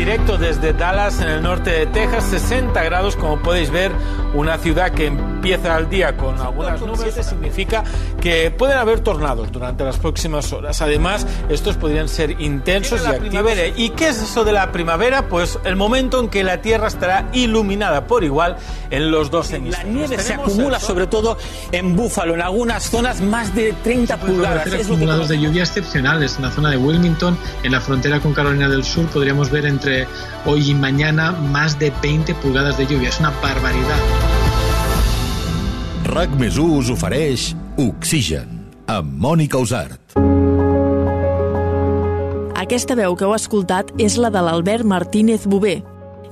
directo desde Dallas, en el norte de Texas, 60 grados, como podéis ver, una ciudad que empieza el día con algunas nubes, significa que pueden haber tornados durante las próximas horas. Además, estos podrían ser intensos y activos. ¿Y qué es eso de la primavera? Pues el momento en que la Tierra estará iluminada por igual en los dos hemisferios. La nieve se acumula sobre todo en Búfalo, en algunas zonas más de 30 pulgadas. Es acumulados de lluvia excepcionales en la zona de Wilmington, en la frontera con Carolina del Sur, podríamos ver entre hoy y mañana más de 20 pulgadas de lluvia. Es una barbaridad. RAC més us ofereix Oxigen, amb Mònica Usart. Aquesta veu que heu escoltat és la de l'Albert Martínez Bové,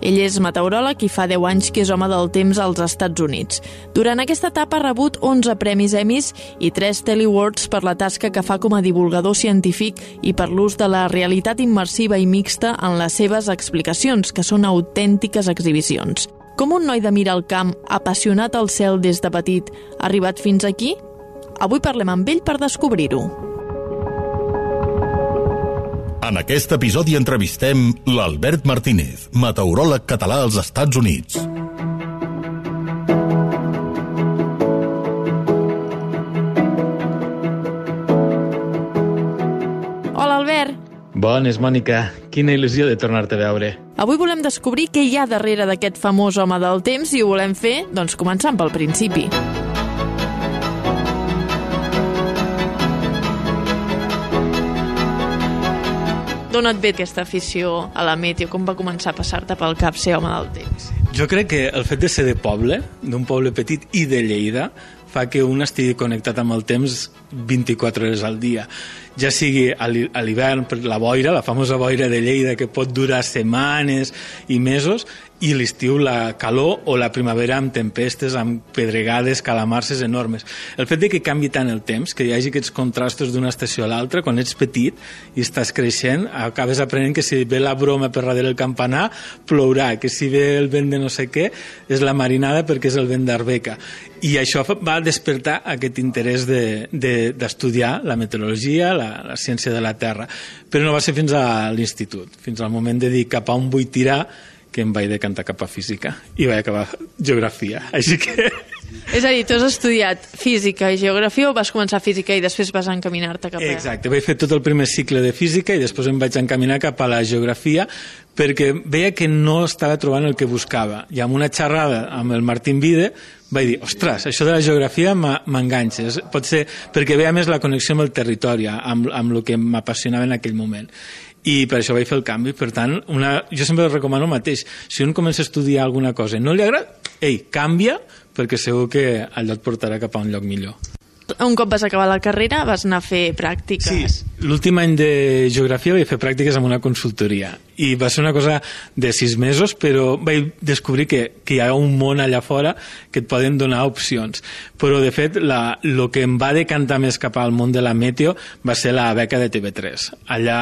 ell és meteoròleg i fa 10 anys que és home del temps als Estats Units. Durant aquesta etapa ha rebut 11 premis Emmys i 3 Telly Awards per la tasca que fa com a divulgador científic i per l'ús de la realitat immersiva i mixta en les seves explicacions, que són autèntiques exhibicions. Com un noi de mirar al camp, apassionat al cel des de petit, ha arribat fins aquí? Avui parlem amb ell per descobrir-ho. En aquest episodi entrevistem l'Albert Martínez, meteoròleg català als Estats Units. Hola, Albert. Bones, Mònica. Quina il·lusió de tornar-te a veure. Avui volem descobrir què hi ha darrere d'aquest famós home del temps i ho volem fer, doncs, començant pel principi. D'on et ve aquesta afició a la meteo? Com va començar a passar-te pel cap ser home del temps? Jo crec que el fet de ser de poble, d'un poble petit i de Lleida, fa que un estigui connectat amb el temps 24 hores al dia ja sigui a l'hivern per la boira, la famosa boira de Lleida que pot durar setmanes i mesos i l'estiu la calor o la primavera amb tempestes, amb pedregades, calamarses enormes. El fet de que canvi tant el temps, que hi hagi aquests contrastos d'una estació a l'altra, quan ets petit i estàs creixent, acabes aprenent que si ve la broma per darrere el campanar, plourà, que si ve el vent de no sé què, és la marinada perquè és el vent d'Arbeca. I això va despertar aquest interès d'estudiar de, de, la meteorologia, la, la ciència de la Terra. Però no va ser fins a l'institut, fins al moment de dir cap a on vull tirar, que em vaig decantar cap a física i vaig acabar geografia. Així que... És a dir, tu has estudiat física i geografia o vas començar física i després vas encaminar-te cap a... Exacte, vaig fer tot el primer cicle de física i després em vaig encaminar cap a la geografia perquè veia que no estava trobant el que buscava. I amb una xerrada amb el Martín Vide vaig dir, ostres, això de la geografia m'enganxa. Pot ser perquè veia més la connexió amb el territori, amb, amb el que m'apassionava en aquell moment i per això vaig fer el canvi. Per tant, una, jo sempre recomano el mateix. Si un comença a estudiar alguna cosa i no li agrada, ei, canvia, perquè segur que allò et portarà cap a un lloc millor. Un cop vas acabar la carrera vas anar a fer pràctiques. Sí, l'últim any de geografia vaig fer pràctiques amb una consultoria i va ser una cosa de sis mesos, però vaig descobrir que, que hi ha un món allà fora que et poden donar opcions. Però, de fet, el que em va decantar més cap al món de la meteo va ser la beca de TV3. Allà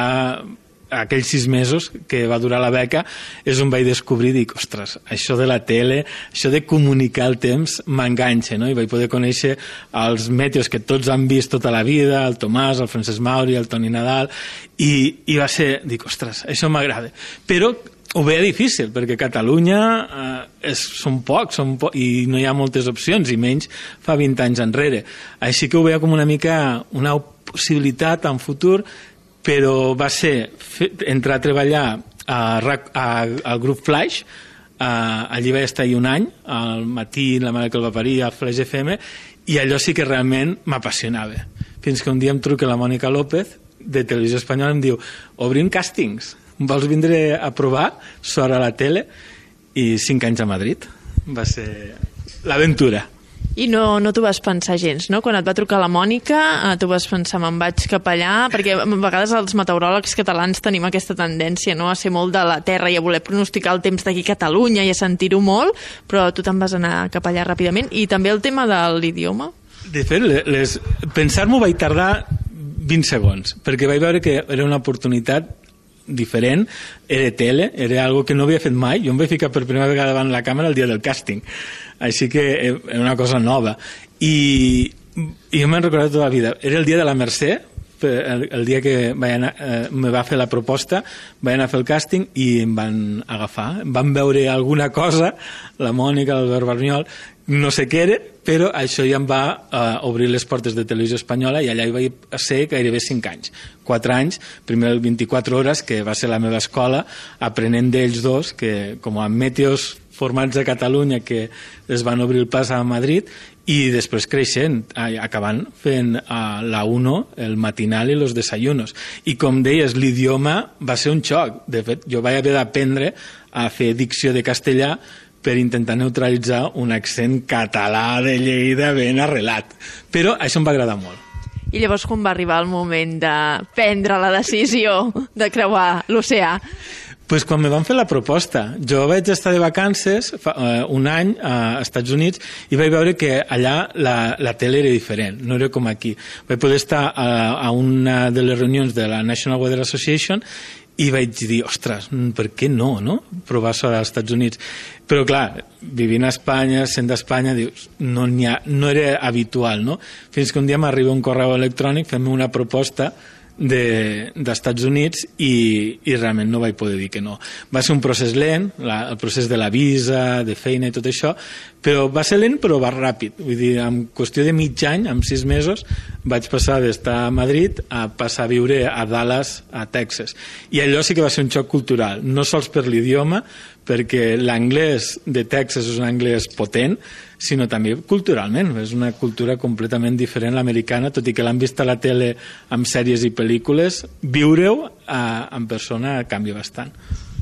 aquells sis mesos que va durar la beca és on vaig descobrir, dic, ostres, això de la tele, això de comunicar el temps m'enganxa, no? I vaig poder conèixer els meteos que tots han vist tota la vida, el Tomàs, el Francesc Mauri, el Toni Nadal, i, i va ser, dic, ostres, això m'agrada. Però ho veia difícil, perquè Catalunya eh, és, són pocs són po i no hi ha moltes opcions, i menys fa 20 anys enrere. Així que ho veia com una mica una possibilitat en futur però va ser entrar a treballar a, a, al grup Flash, a, allí vaig estar un any, al matí, la mare que el va parir, al Flash FM, i allò sí que realment m'apassionava. Fins que un dia em truca la Mònica López, de Televisió Espanyola, em diu, obrim càstings, vols vindre a provar? Sort a la tele, i cinc anys a Madrid. Va ser l'aventura. I no, no t'ho vas pensar gens, no? Quan et va trucar la Mònica, eh, tu vas pensar, me'n vaig cap allà, perquè a vegades els meteoròlegs catalans tenim aquesta tendència no? a ser molt de la terra i a voler pronosticar el temps d'aquí a Catalunya i a sentir-ho molt, però tu te'n vas anar cap allà ràpidament. I també el tema de l'idioma? De fet, les... pensar-m'ho vaig tardar 20 segons, perquè vaig veure que era una oportunitat diferent, era tele, era algo que no havia fet mai, jo em vaig ficar per primera vegada davant la càmera el dia del càsting, així que era una cosa nova. I, i jo m'he recordat tota la vida, era el dia de la Mercè, el, el dia que vaig anar, eh, me va fer la proposta, vaig anar a fer el càsting i em van agafar. Van veure alguna cosa, la Mònica, l'Albert Barniol, no sé què era, però això ja em va eh, obrir les portes de televisió espanyola i allà hi vaig ser gairebé 5 anys. 4 anys, primer el 24 hores, que va ser la meva escola, aprenent d'ells dos, que com a meteos formats a Catalunya que es van obrir el pas a Madrid i després creixent, eh, acabant fent a la 1 el matinal i los desayunos. I com deies, l'idioma va ser un xoc. De fet, jo vaig haver d'aprendre a fer dicció de castellà per intentar neutralitzar un accent català de Lleida ben arrelat. Però això em va agradar molt. I llavors quan va arribar el moment de prendre la decisió de creuar l'oceà? pues quan me van fer la proposta, jo vaig estar de vacances fa, uh, un any a Estats Units i vaig veure que allà la, la tele era diferent, no era com aquí. Vaig poder estar a, a una de les reunions de la National Weather Association i vaig dir, ostres, mm, per què no, no? Provar això als Estats Units. Però clar, vivint a Espanya, sent d'Espanya, dius, no, ha, no era habitual, no? Fins que un dia m'arriba un correu electrònic fent-me una proposta d'Estats de, Units i, i realment no vaig poder dir que no. Va ser un procés lent, la, el procés de la visa, de feina i tot això, però va ser lent però va ràpid. Vull dir, en qüestió de mig any, en sis mesos, vaig passar d'estar a Madrid a passar a viure a Dallas, a Texas. I allò sí que va ser un xoc cultural, no sols per l'idioma, perquè l'anglès de Texas és un anglès potent, sinó també culturalment. És una cultura completament diferent l'americana, tot i que l'han vist a la tele amb sèries i pel·lícules, viure-ho eh, en persona canvia bastant.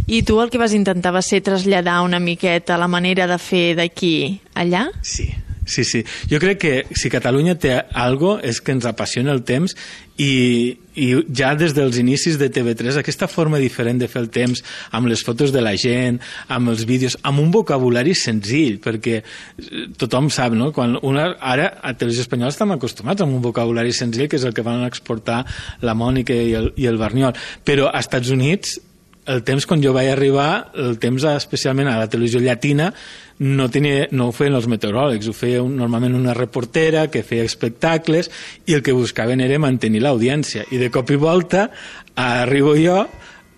I tu el que vas intentar va ser traslladar una miqueta la manera de fer d'aquí allà? Sí, sí, sí. Jo crec que si Catalunya té algo és que ens apassiona el temps i, i ja des dels inicis de TV3 aquesta forma diferent de fer el temps amb les fotos de la gent, amb els vídeos amb un vocabulari senzill perquè eh, tothom sap, no? Quan una, ara a Televisió Espanyola estem acostumats amb un vocabulari senzill que és el que van exportar la Mònica i el, i el Barniol però als Estats Units el temps quan jo vaig arribar, el temps especialment a la televisió llatina, no, tenia, no ho feien els meteoròlegs, ho feia un, normalment una reportera que feia espectacles i el que buscaven era mantenir l'audiència. I de cop i volta arribo jo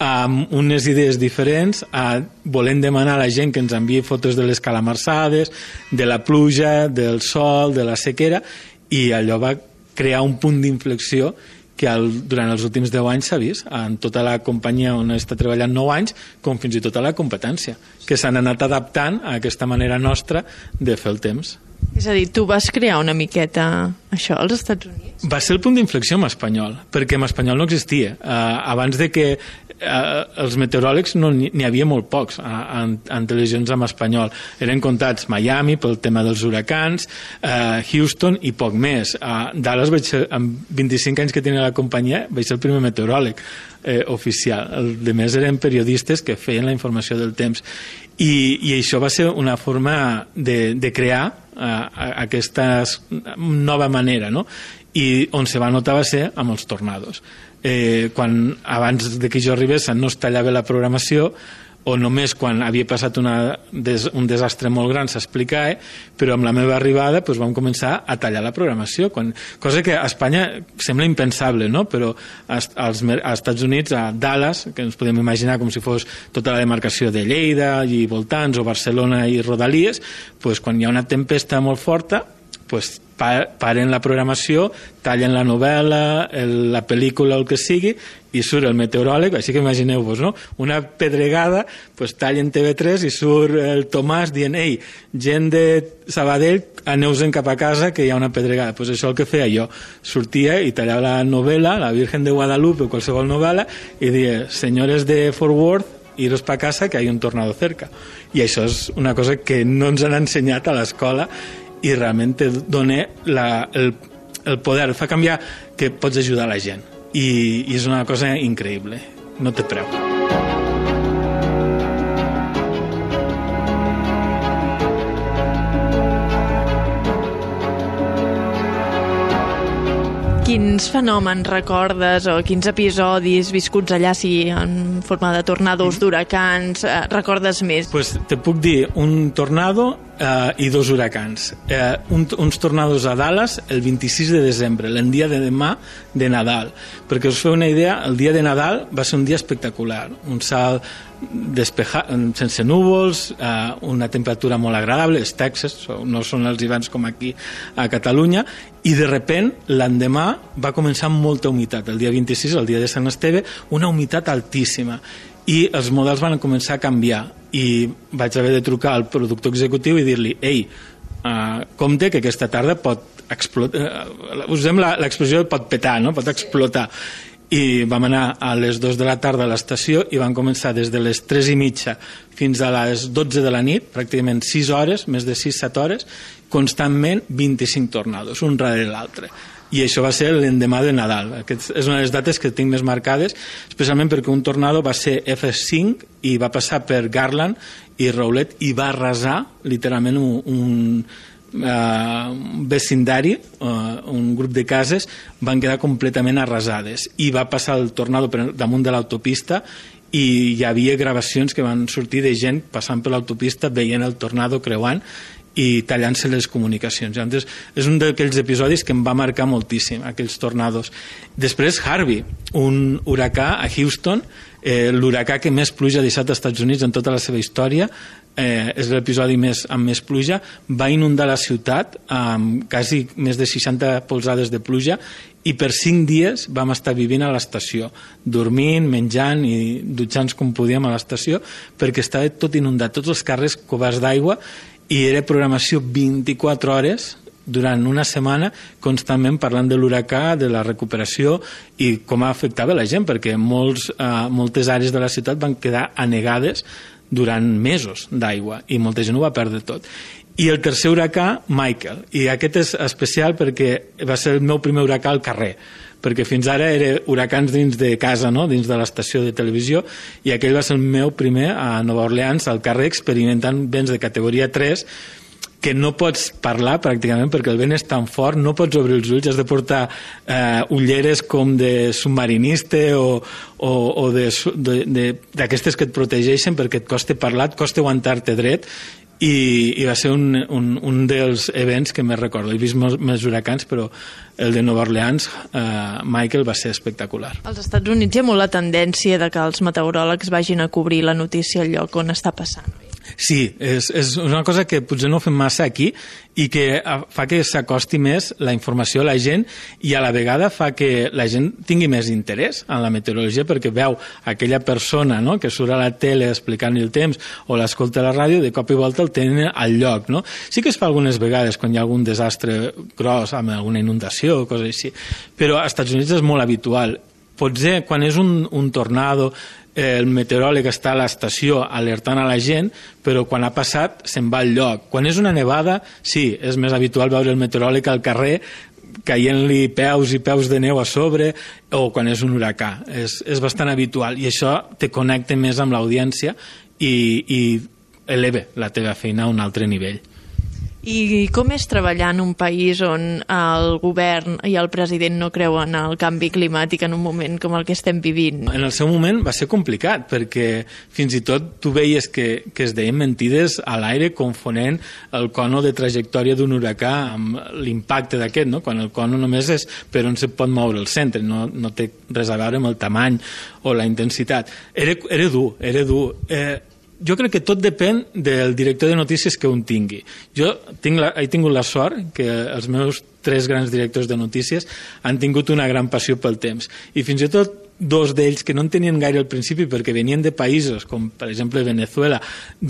amb unes idees diferents, a, volent demanar a la gent que ens enviï fotos de les calamarsades, de la pluja, del sol, de la sequera, i allò va crear un punt d'inflexió que el, durant els últims 10 anys s'ha vist en tota la companyia on està treballant 9 anys com fins i tot a la competència que s'han anat adaptant a aquesta manera nostra de fer el temps És a dir, tu vas crear una miqueta això als Estats Units? va ser el punt d'inflexió en espanyol perquè en espanyol no existia uh, abans de que uh, els meteoròlegs no n'hi havia molt pocs uh, en, en televisions en espanyol. Eren comptats Miami pel tema dels huracans uh, Houston i poc més. Uh, Dallas vaig ser, amb 25 anys que tenia la companyia vaig ser el primer meteoròleg eh, oficial. El de més eren periodistes que feien la informació del temps. I, i això va ser una forma de, de crear uh, aquesta nova manera no? i on se va notar va ser amb els tornados eh, quan abans de que jo arribés no es tallava la programació o només quan havia passat una, des, un desastre molt gran s'explicava, però amb la meva arribada doncs, vam començar a tallar la programació, quan, cosa que a Espanya sembla impensable, no? però als, als, als Estats Units, a Dallas, que ens podem imaginar com si fos tota la demarcació de Lleida i voltants, o Barcelona i Rodalies, doncs, quan hi ha una tempesta molt forta, pues, paren la programació, tallen la novel·la, el, la pel·lícula, el que sigui, i surt el meteoròleg, així que imagineu-vos, no? Una pedregada, pues, tallen TV3 i surt el Tomàs dient ei, gent de Sabadell, aneu-se'n cap a casa que hi ha una pedregada. Pues això el que feia jo. Sortia i tallava la novel·la, la Virgen de Guadalupe o qualsevol novel·la, i dia, senyores de Fort Worth, iros pa casa que hi ha un tornado cerca. I això és una cosa que no ens han ensenyat a l'escola i realment te dona la, el, el poder, fa canviar que pots ajudar la gent. I, i és una cosa increïble. No té preu Quins fenòmens recordes o quins episodis viscuts allà, si en forma de tornados, d'huracans, eh, recordes més? pues te puc dir un tornado eh, i dos huracans. Eh, un, uns tornados a Dallas el 26 de desembre, l'endia de demà de Nadal. Perquè us feu una idea, el dia de Nadal va ser un dia espectacular. Un salt despeja, sense núvols, eh, una temperatura molt agradable, els Texas, no són els hiverns com aquí a Catalunya, i de repent l'endemà va començar amb molta humitat. El dia 26, el dia de Sant Esteve, una humitat altíssima. I els models van començar a canviar. I vaig haver de trucar al productor executiu i dir-li ei, uh, compte que aquesta tarda pot explotar uh, usem l'expressió pot petar, no? pot explotar i vam anar a les 2 de la tarda a l'estació i van començar des de les 3 i mitja fins a les 12 de la nit, pràcticament 6 hores, més de 6-7 hores, constantment 25 tornados, un darrere l'altre i això va ser l'endemà de Nadal. Aquest és una de les dates que tinc més marcades, especialment perquè un tornado va ser F5 i va passar per Garland i Rowlett i va arrasar literalment un, un uh, vecindari, uh, un grup de cases, van quedar completament arrasades i va passar el tornado per damunt de l'autopista i hi havia gravacions que van sortir de gent passant per l'autopista veient el tornado creuant i tallant-se les comunicacions. Llavors, és un d'aquells episodis que em va marcar moltíssim, aquells tornados. Després, Harvey, un huracà a Houston, eh, l'huracà que més pluja ha deixat als Estats Units en tota la seva història, eh, és l'episodi més, amb més pluja, va inundar la ciutat amb quasi més de 60 polzades de pluja i per 5 dies vam estar vivint a l'estació, dormint, menjant i dutxant com podíem a l'estació perquè estava tot inundat, tots els carrers coberts d'aigua i era programació 24 hores durant una setmana constantment parlant de l'huracà, de la recuperació i com afectava la gent, perquè molts, eh, moltes àrees de la ciutat van quedar anegades durant mesos d'aigua i molta gent ho va perdre tot. I el tercer huracà, Michael. I aquest és especial perquè va ser el meu primer huracà al carrer perquè fins ara era huracans dins de casa, no? dins de l'estació de televisió, i aquell va ser el meu primer a Nova Orleans, al carrer, experimentant vents de categoria 3, que no pots parlar pràcticament perquè el vent és tan fort, no pots obrir els ulls, has de portar eh, ulleres com de submarinista o, o, o d'aquestes que et protegeixen perquè et costa parlar, et costa aguantar-te dret i, i va ser un, un, un dels events que més recordo. He vist més huracans, però el de Nova Orleans, eh, Michael, va ser espectacular. Als Estats Units hi ha molt la tendència de que els meteoròlegs vagin a cobrir la notícia al lloc on està passant. Sí, és, és una cosa que potser no fem massa aquí i que fa que s'acosti més la informació a la gent i a la vegada fa que la gent tingui més interès en la meteorologia perquè veu aquella persona no? que surt a la tele explicant el temps o l'escolta a la ràdio, de cop i volta el tenen al lloc. No? Sí que es fa algunes vegades quan hi ha algun desastre gros amb alguna inundació o coses així, però als Estats Units és molt habitual potser quan és un, un tornado el meteoròleg està a l'estació alertant a la gent, però quan ha passat se'n va al lloc. Quan és una nevada, sí, és més habitual veure el meteoròleg al carrer caient-li peus i peus de neu a sobre o quan és un huracà. És, és bastant habitual i això te connecta més amb l'audiència i, i eleva la teva feina a un altre nivell. I com és treballar en un país on el govern i el president no creuen el canvi climàtic en un moment com el que estem vivint? En el seu moment va ser complicat perquè fins i tot tu veies que, que es deien mentides a l'aire confonent el cono de trajectòria d'un huracà amb l'impacte d'aquest, no? quan el cono només és per on se pot moure el centre, no, no té res a veure amb el tamany o la intensitat. Era, era dur, era dur. Eh, jo crec que tot depèn del director de notícies que un tingui. Jo tinc la, he tingut la sort que els meus tres grans directors de notícies han tingut una gran passió pel temps. I fins i tot dos d'ells que no en tenien gaire al principi perquè venien de països com per exemple Venezuela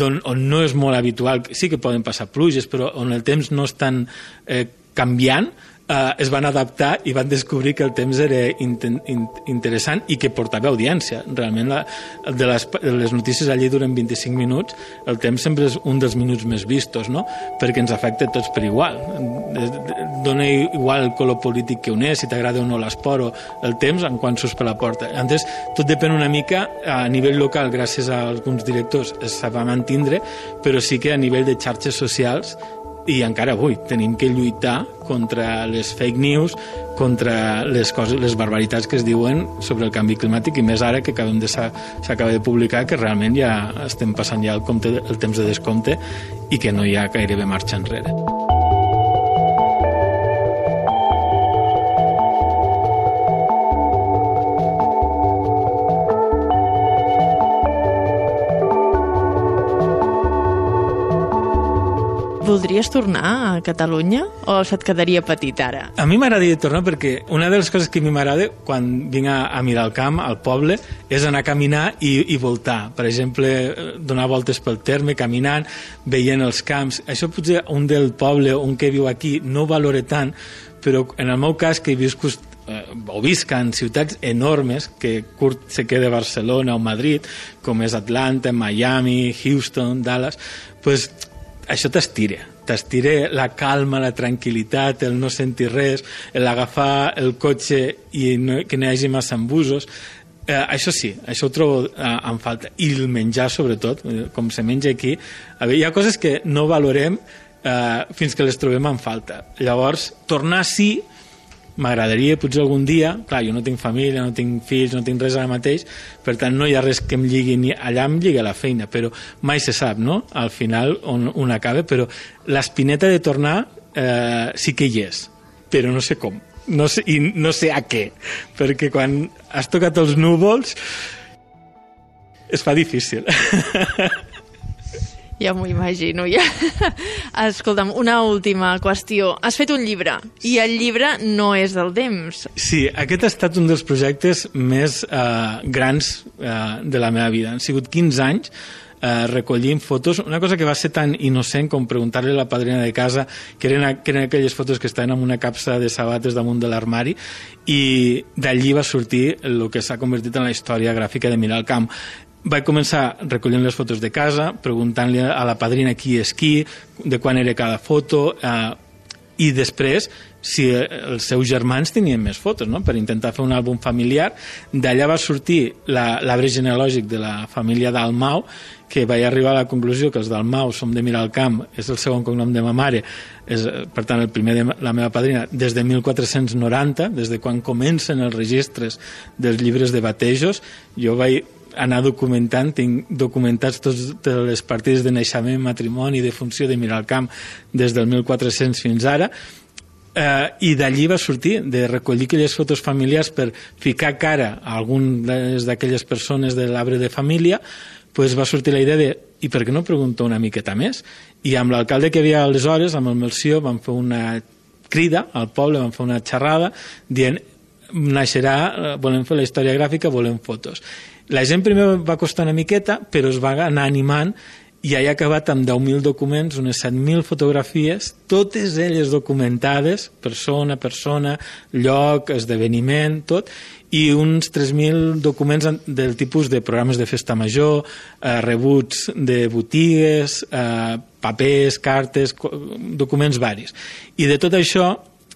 on, on no és molt habitual, sí que poden passar pluges però on el temps no és tan eh, canviant eh, es van adaptar i van descobrir que el temps era in, in, interessant i que portava audiència. Realment, la, de, les, de les notícies allí duren 25 minuts, el temps sempre és un dels minuts més vistos, no? perquè ens afecta tots per igual. Dona igual el color polític que un és, si t'agrada o no l'esport o el temps en quan surts per la porta. Entonces, tot depèn una mica a nivell local, gràcies a alguns directors, es va mantindre, però sí que a nivell de xarxes socials i encara avui tenim que lluitar contra les fake news, contra les coses, les barbaritats que es diuen sobre el canvi climàtic i més ara que acabem de s'acaba de publicar que realment ja estem passant ja el, compte, el temps de descompte i que no hi ha gairebé marxa enrere. Voldries tornar a Catalunya o se't quedaria petit ara? A mi m'agradaria tornar perquè una de les coses que a mi m'agrada quan vinc a, a mirar el camp, al poble, és anar a caminar i, i voltar. Per exemple, donar voltes pel terme, caminant, veient els camps. Això potser un del poble, un que viu aquí, no ho valora tant, però en el meu cas, que he viscut eh, o visc en ciutats enormes que curt se queda Barcelona o Madrid, com és Atlanta, Miami, Houston, Dallas, pues, això t'estira t'estira la calma, la tranquil·litat, el no sentir res, l'agafar el cotxe i no, que no hi hagi massa embusos, eh, això sí, això ho trobo eh, en falta. I el menjar, sobretot, eh, com se menja aquí. A veure, hi ha coses que no valorem eh, fins que les trobem en falta. Llavors, tornar sí, m'agradaria potser algun dia, clar, jo no tinc família, no tinc fills, no tinc res ara mateix, per tant no hi ha res que em lligui ni allà em lliga la feina, però mai se sap, no?, al final on, on acaba, però l'espineta de tornar eh, sí que hi és, però no sé com, no sé, i no sé a què, perquè quan has tocat els núvols es fa difícil. Ja m'ho imagino, ja. Escolta'm, una última qüestió. Has fet un llibre, i el llibre no és del temps. Sí, aquest ha estat un dels projectes més eh, grans eh, de la meva vida. Han sigut 15 anys eh, recollint fotos, una cosa que va ser tan innocent com preguntar-li a la padrina de casa que eren, que eren aquelles fotos que estaven en una capsa de sabates damunt de l'armari i d'allí va sortir el que s'ha convertit en la història gràfica de el Camp vaig començar recollint les fotos de casa, preguntant-li a la padrina qui és qui, de quan era cada foto, eh, i després si els seus germans tenien més fotos, no? per intentar fer un àlbum familiar. D'allà va sortir l'arbre genealògic de la família Dalmau, que vaig arribar a la conclusió que els Dalmau som de Miralcamp, és el segon cognom de ma mare, és, per tant, el primer de la meva padrina, des de 1490, des de quan comencen els registres dels llibres de batejos, jo vaig anar documentant, tinc documentats tots, les partides de naixement, matrimoni, de funció de Miralcamp des del 1400 fins ara, eh, i d'allí va sortir, de recollir aquelles fotos familiars per ficar cara a algunes d'aquelles persones de l'arbre de família, pues va sortir la idea de i per què no pregunto una miqueta més? I amb l'alcalde que havia aleshores, amb el Melció, vam fer una crida al poble, vam fer una xerrada dient naixerà, eh, volem fer la història gràfica, volem fotos. La gent primer va costar una miqueta, però es va anar animant i he acabat amb 10.000 documents, unes 7.000 fotografies, totes elles documentades, persona, persona, lloc, esdeveniment, tot, i uns 3.000 documents del tipus de programes de festa major, eh, rebuts de botigues, eh, papers, cartes, documents varis. I de tot això,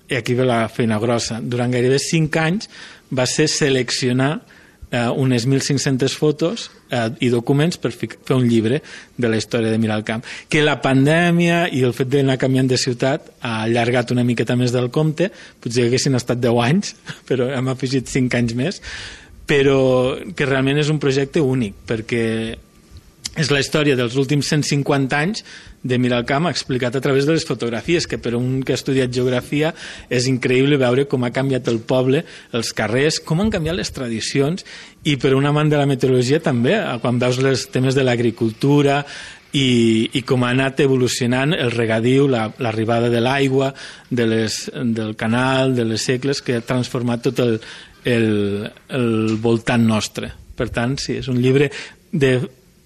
i aquí ve la feina grossa, durant gairebé 5 anys va ser seleccionar eh, unes 1.500 fotos eh, i documents per fer un llibre de la història de Miralcamp. Que la pandèmia i el fet d'anar canviant de ciutat ha allargat una miqueta més del compte, potser haguessin estat 10 anys, però hem afegit 5 anys més, però que realment és un projecte únic, perquè és la història dels últims 150 anys de Miralcamp explicat a través de les fotografies, que per un que ha estudiat geografia és increïble veure com ha canviat el poble, els carrers, com han canviat les tradicions, i per un amant de la meteorologia també, quan veus els temes de l'agricultura, i, i com ha anat evolucionant el regadiu, l'arribada la, de l'aigua, de del canal, de les segles, que ha transformat tot el, el, el voltant nostre. Per tant, sí, és un llibre de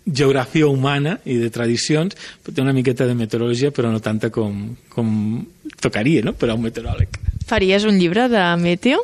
geografia humana i de tradicions, té una miqueta de meteorologia, però no tanta com, com tocaria no? per a un meteoròleg. Faries un llibre de meteo?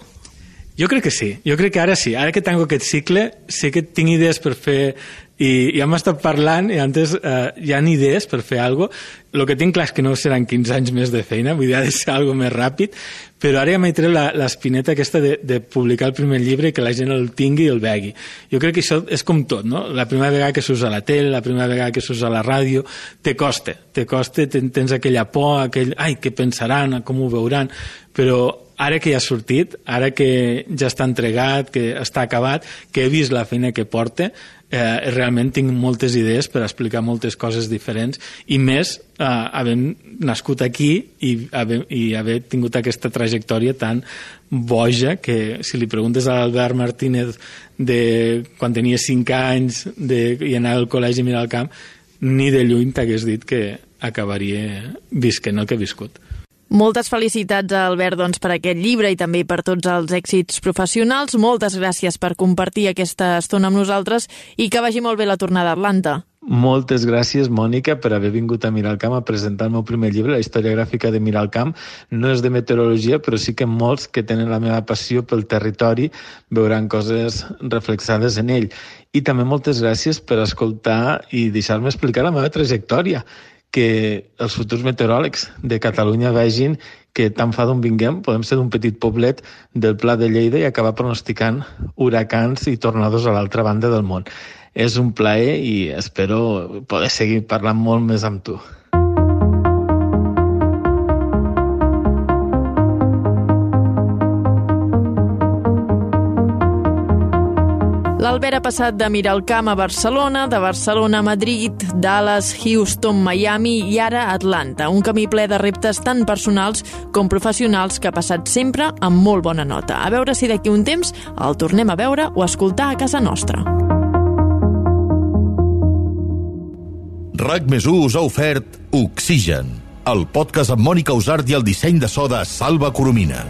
Jo crec que sí, jo crec que ara sí. Ara que tanco aquest cicle, sé que tinc idees per fer i ja hem estat parlant i antes eh, hi ha idees per fer alguna cosa. El que tinc clar és que no seran 15 anys més de feina, vull dir, ha de ser alguna més ràpid, però ara ja m'he tret l'espineta aquesta de, de publicar el primer llibre i que la gent el tingui i el vegui. Jo crec que això és com tot, no? La primera vegada que s'usa la tele, la primera vegada que s'usa la ràdio, te costa, te costa, tens aquella por, aquell, ai, què pensaran, com ho veuran, però ara que ja ha sortit, ara que ja està entregat, que està acabat, que he vist la feina que porta, eh, realment tinc moltes idees per explicar moltes coses diferents i més eh, havent nascut aquí i haver, i haver tingut aquesta trajectòria tan boja que si li preguntes a l'Albert Martínez de quan tenia 5 anys de, i anar al col·legi a mirar el camp ni de lluny t'hagués dit que acabaria visquent el que he viscut. Moltes felicitats Albert doncs, per aquest llibre i també per tots els èxits professionals. Moltes gràcies per compartir aquesta estona amb nosaltres i que vagi molt bé la tornada a Atlanta. Moltes gràcies, Mònica, per haver vingut a Mirar el Camp a presentar el meu primer llibre, la història gràfica de Mirar el Camp. No és de meteorologia, però sí que molts que tenen la meva passió pel territori veuran coses reflexades en ell. I també moltes gràcies per escoltar i deixar-me explicar la meva trajectòria que els futurs meteoròlegs de Catalunya vegin que tant fa d'on vinguem, podem ser d'un petit poblet del Pla de Lleida i acabar pronosticant huracans i tornados a l'altra banda del món. És un plaer i espero poder seguir parlant molt més amb tu. L'Albert ha passat de mirar el camp a Barcelona, de Barcelona a Madrid, Dallas, Houston, Miami i ara Atlanta. Un camí ple de reptes tan personals com professionals que ha passat sempre amb molt bona nota. A veure si d'aquí un temps el tornem a veure o escoltar a casa nostra. RAC més us ha ofert Oxigen, el podcast amb Mònica Usart i el disseny de so de Salva Coromina.